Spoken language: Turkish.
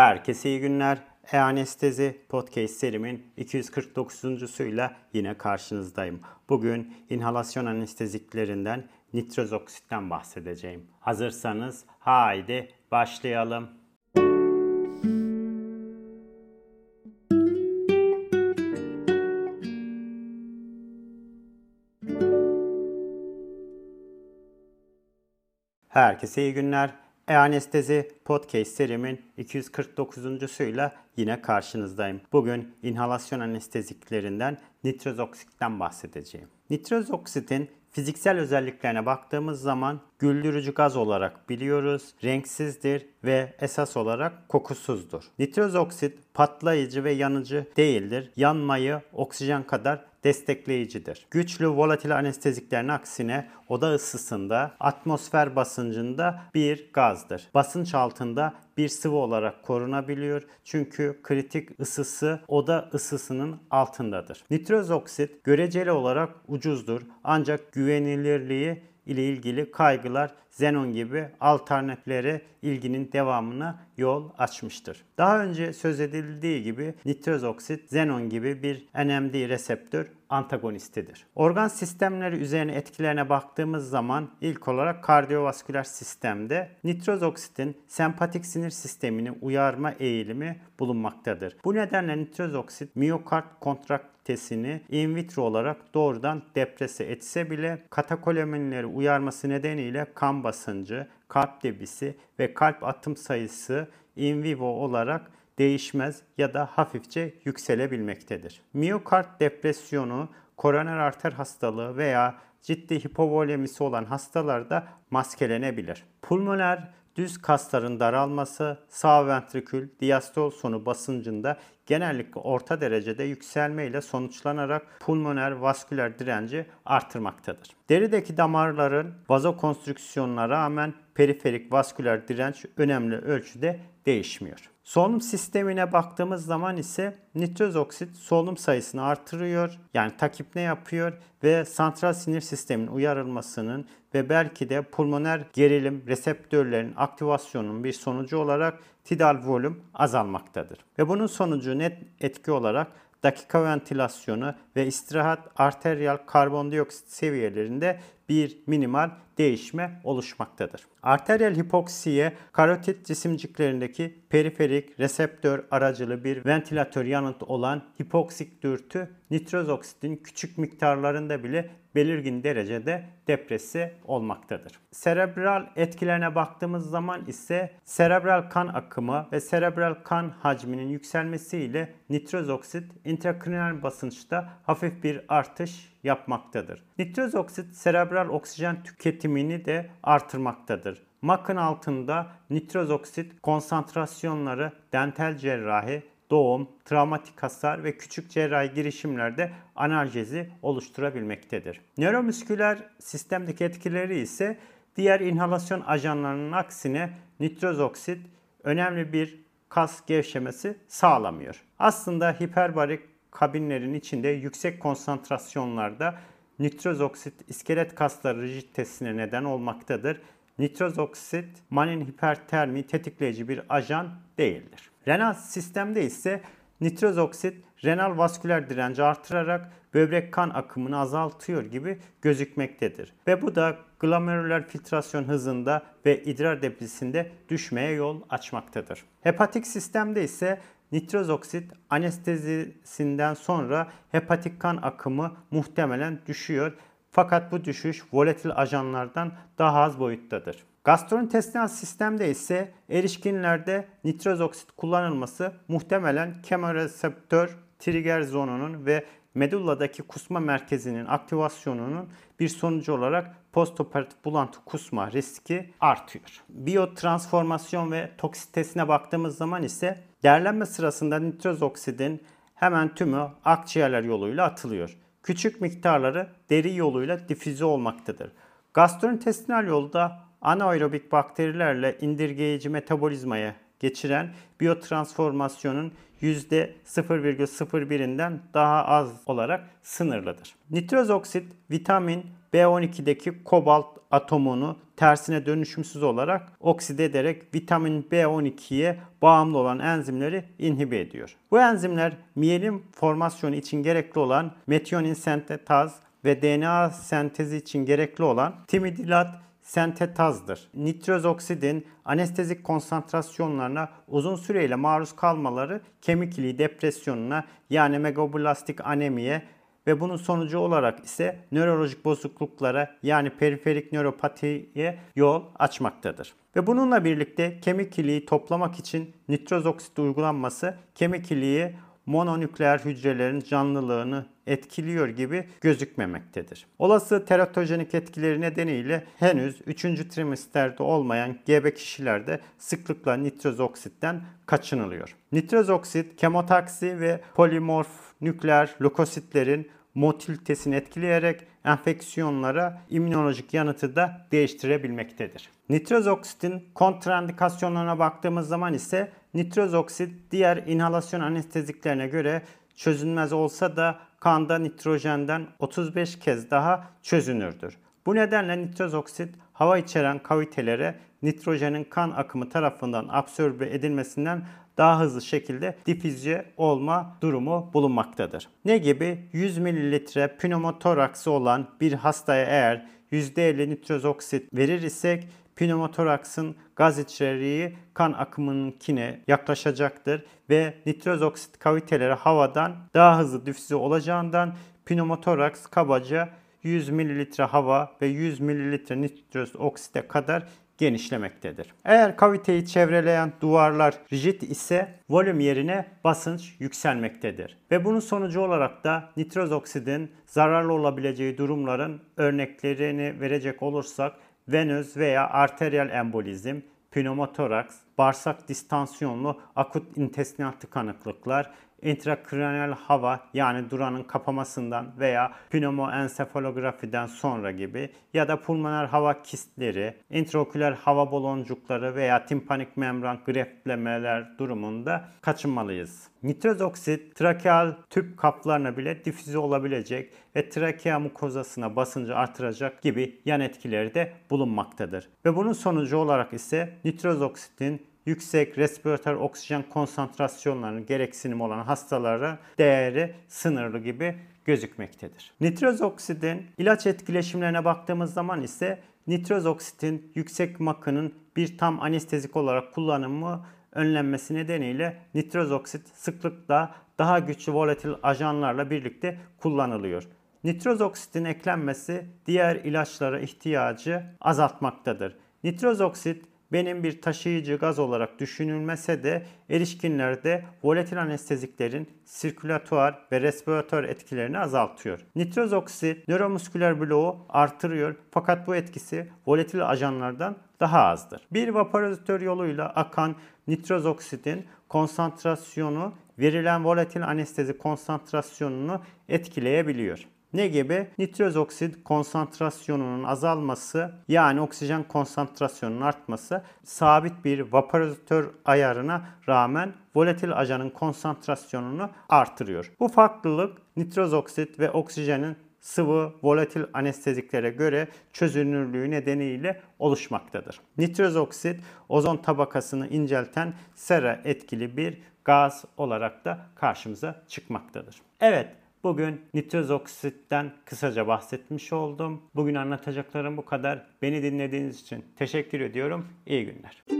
Herkese iyi günler. E-Anestezi Podcast serimin 249.suyla yine karşınızdayım. Bugün inhalasyon anesteziklerinden nitrozoksitten bahsedeceğim. Hazırsanız haydi başlayalım. Herkese iyi günler. E-Anestezi Podcast serimin 249.suyla yine karşınızdayım. Bugün inhalasyon anesteziklerinden nitrozoksitten bahsedeceğim. Nitrozoksitin fiziksel özelliklerine baktığımız zaman güldürücü gaz olarak biliyoruz, renksizdir ve esas olarak kokusuzdur. Nitrozoksit patlayıcı ve yanıcı değildir. Yanmayı oksijen kadar destekleyicidir. Güçlü volatil anesteziklerin aksine oda ısısında, atmosfer basıncında bir gazdır. Basınç altında bir sıvı olarak korunabiliyor. Çünkü kritik ısısı oda ısısının altındadır. Nitroz oksit göreceli olarak ucuzdur ancak güvenilirliği ile ilgili kaygılar Xenon gibi alternatiflere ilginin devamına yol açmıştır. Daha önce söz edildiği gibi nitroz oksit Xenon gibi bir NMD reseptör antagonistidir. Organ sistemleri üzerine etkilerine baktığımız zaman ilk olarak kardiyovasküler sistemde nitroz oksitin sempatik sinir sistemini uyarma eğilimi bulunmaktadır. Bu nedenle nitroz oksit miyokard kontraktesini in vitro olarak doğrudan deprese etse bile katakoleminleri uyarması nedeniyle kan basıncı, kalp debisi ve kalp atım sayısı in vivo olarak değişmez ya da hafifçe yükselebilmektedir. Miyokard depresyonu, koroner arter hastalığı veya ciddi hipovolemisi olan hastalarda maskelenebilir. Pulmoner düz kasların daralması sağ ventrikül diastol sonu basıncında genellikle orta derecede yükselme ile sonuçlanarak pulmoner vasküler direnci artırmaktadır. Derideki damarların vazokonstrüksiyonuna rağmen periferik vasküler direnç önemli ölçüde değişmiyor. Solunum sistemine baktığımız zaman ise nitroz oksit solunum sayısını artırıyor. Yani takip ne yapıyor ve santral sinir sisteminin uyarılmasının ve belki de pulmoner gerilim reseptörlerin aktivasyonunun bir sonucu olarak tidal volüm azalmaktadır. Ve bunun sonucu net etki olarak dakika ventilasyonu ve istirahat arteriyal karbondioksit seviyelerinde bir minimal değişme oluşmaktadır. Arteriyel hipoksiye karotit cisimciklerindeki periferik reseptör aracılı bir ventilatör yanıtı olan hipoksik dürtü nitroz oksitin küçük miktarlarında bile belirgin derecede depresi olmaktadır. Serebral etkilerine baktığımız zaman ise serebral kan akımı ve serebral kan hacminin yükselmesiyle nitroz oksit intrakrinal basınçta hafif bir artış yapmaktadır. Nitroz oksit serebral oksijen tüketimini de artırmaktadır. Makın altında nitroz oksit konsantrasyonları dental cerrahi, doğum, travmatik hasar ve küçük cerrahi girişimlerde analjezi oluşturabilmektedir. Nöromüsküler sistemdeki etkileri ise diğer inhalasyon ajanlarının aksine nitroz oksit önemli bir kas gevşemesi sağlamıyor. Aslında hiperbarik kabinlerin içinde yüksek konsantrasyonlarda nitroz oksit iskelet kasları rigiditesine neden olmaktadır. Nitroz oksit manin hipertermi tetikleyici bir ajan değildir. Renal sistemde ise nitroz oksit renal vasküler direnci artırarak böbrek kan akımını azaltıyor gibi gözükmektedir. Ve bu da glomerüler filtrasyon hızında ve idrar debisinde düşmeye yol açmaktadır. Hepatik sistemde ise Nitroz oksit anestezisinden sonra hepatik kan akımı muhtemelen düşüyor. Fakat bu düşüş volatil ajanlardan daha az boyuttadır. Gastrointestinal sistemde ise erişkinlerde nitroz oksit kullanılması muhtemelen kemoreseptör trigger zonunun ve medulladaki kusma merkezinin aktivasyonunun bir sonucu olarak postoperatif bulantı kusma riski artıyor. Biyotransformasyon ve toksitesine baktığımız zaman ise değerlenme sırasında nitroz oksidin hemen tümü akciğerler yoluyla atılıyor. Küçük miktarları deri yoluyla difüze olmaktadır. Gastrointestinal yolda anaerobik bakterilerle indirgeyici metabolizmaya geçiren biyotransformasyonun %0,01'inden daha az olarak sınırlıdır. Nitroz oksit vitamin B12'deki kobalt atomunu tersine dönüşümsüz olarak okside ederek vitamin B12'ye bağımlı olan enzimleri inhibe ediyor. Bu enzimler miyelin formasyonu için gerekli olan metionin sentetaz ve DNA sentezi için gerekli olan timidilat sentetazdır. Nitroz oksidin anestezik konsantrasyonlarına uzun süreyle maruz kalmaları kemik iliği depresyonuna yani megablastik anemiye ve bunun sonucu olarak ise nörolojik bozukluklara yani periferik nöropatiye yol açmaktadır. Ve bununla birlikte kemik iliği toplamak için nitroz oksit uygulanması kemik iliği mononükleer hücrelerin canlılığını etkiliyor gibi gözükmemektedir. Olası teratojenik etkileri nedeniyle henüz 3. trimesterde olmayan gebe kişilerde sıklıkla nitroz oksitten kaçınılıyor. Nitroz oksit kemotaksi ve polimorf nükleer lökositlerin motilitesini etkileyerek enfeksiyonlara immünolojik yanıtı da değiştirebilmektedir. Nitroz oksitin kontraindikasyonlarına baktığımız zaman ise nitroz oksit diğer inhalasyon anesteziklerine göre çözünmez olsa da kanda nitrojenden 35 kez daha çözünürdür. Bu nedenle nitroz oksit hava içeren kavitelere nitrojenin kan akımı tarafından absorbe edilmesinden daha hızlı şekilde difüzye olma durumu bulunmaktadır. Ne gibi? 100 ml pneumotoraksı olan bir hastaya eğer %50 nitroz oksit verir isek pneumotoraksın gaz içeriği kan akımınkine yaklaşacaktır ve nitroz oksit kaviteleri havadan daha hızlı difüze olacağından pneumotoraks kabaca 100 ml hava ve 100 ml nitroz oksite kadar genişlemektedir. Eğer kaviteyi çevreleyen duvarlar rigid ise volüm yerine basınç yükselmektedir. Ve bunun sonucu olarak da nitroz oksidin zararlı olabileceği durumların örneklerini verecek olursak venöz veya arteriyel embolizm, pneumotoraks, bağırsak distansiyonlu akut intestinal tıkanıklıklar, intrakraniyal hava yani duranın kapamasından veya pneumoensefalografiden sonra gibi ya da pulmoner hava kistleri, intraoküler hava baloncukları veya timpanik membran greflemeler durumunda kaçınmalıyız. Nitroz oksit trakeal tüp kaplarına bile difüze olabilecek ve trakea mukozasına basıncı artıracak gibi yan etkileri de bulunmaktadır. Ve bunun sonucu olarak ise nitroz oksitin yüksek respiratör oksijen konsantrasyonlarının gereksinim olan hastalara değeri sınırlı gibi gözükmektedir. Nitroz oksidin ilaç etkileşimlerine baktığımız zaman ise nitroz oksitin yüksek makının bir tam anestezik olarak kullanımı önlenmesi nedeniyle nitroz oksit sıklıkla daha güçlü volatil ajanlarla birlikte kullanılıyor. Nitroz oksitin eklenmesi diğer ilaçlara ihtiyacı azaltmaktadır. Nitroz oksit benim bir taşıyıcı gaz olarak düşünülmese de erişkinlerde volatil anesteziklerin sirkülatuar ve respiratör etkilerini azaltıyor. Nitroz oksit nöromusküler bloğu artırıyor fakat bu etkisi volatil ajanlardan daha azdır. Bir vaporizatör yoluyla akan nitroz oksitin konsantrasyonu verilen volatil anestezi konsantrasyonunu etkileyebiliyor. Ne gibi? Nitroz oksit konsantrasyonunun azalması yani oksijen konsantrasyonunun artması sabit bir vaporizatör ayarına rağmen volatil ajanın konsantrasyonunu artırıyor. Bu farklılık nitroz oksit ve oksijenin sıvı volatil anesteziklere göre çözünürlüğü nedeniyle oluşmaktadır. Nitroz oksit ozon tabakasını incelten sera etkili bir gaz olarak da karşımıza çıkmaktadır. Evet, Bugün nitroz oksitten kısaca bahsetmiş oldum. Bugün anlatacaklarım bu kadar. Beni dinlediğiniz için teşekkür ediyorum. İyi günler.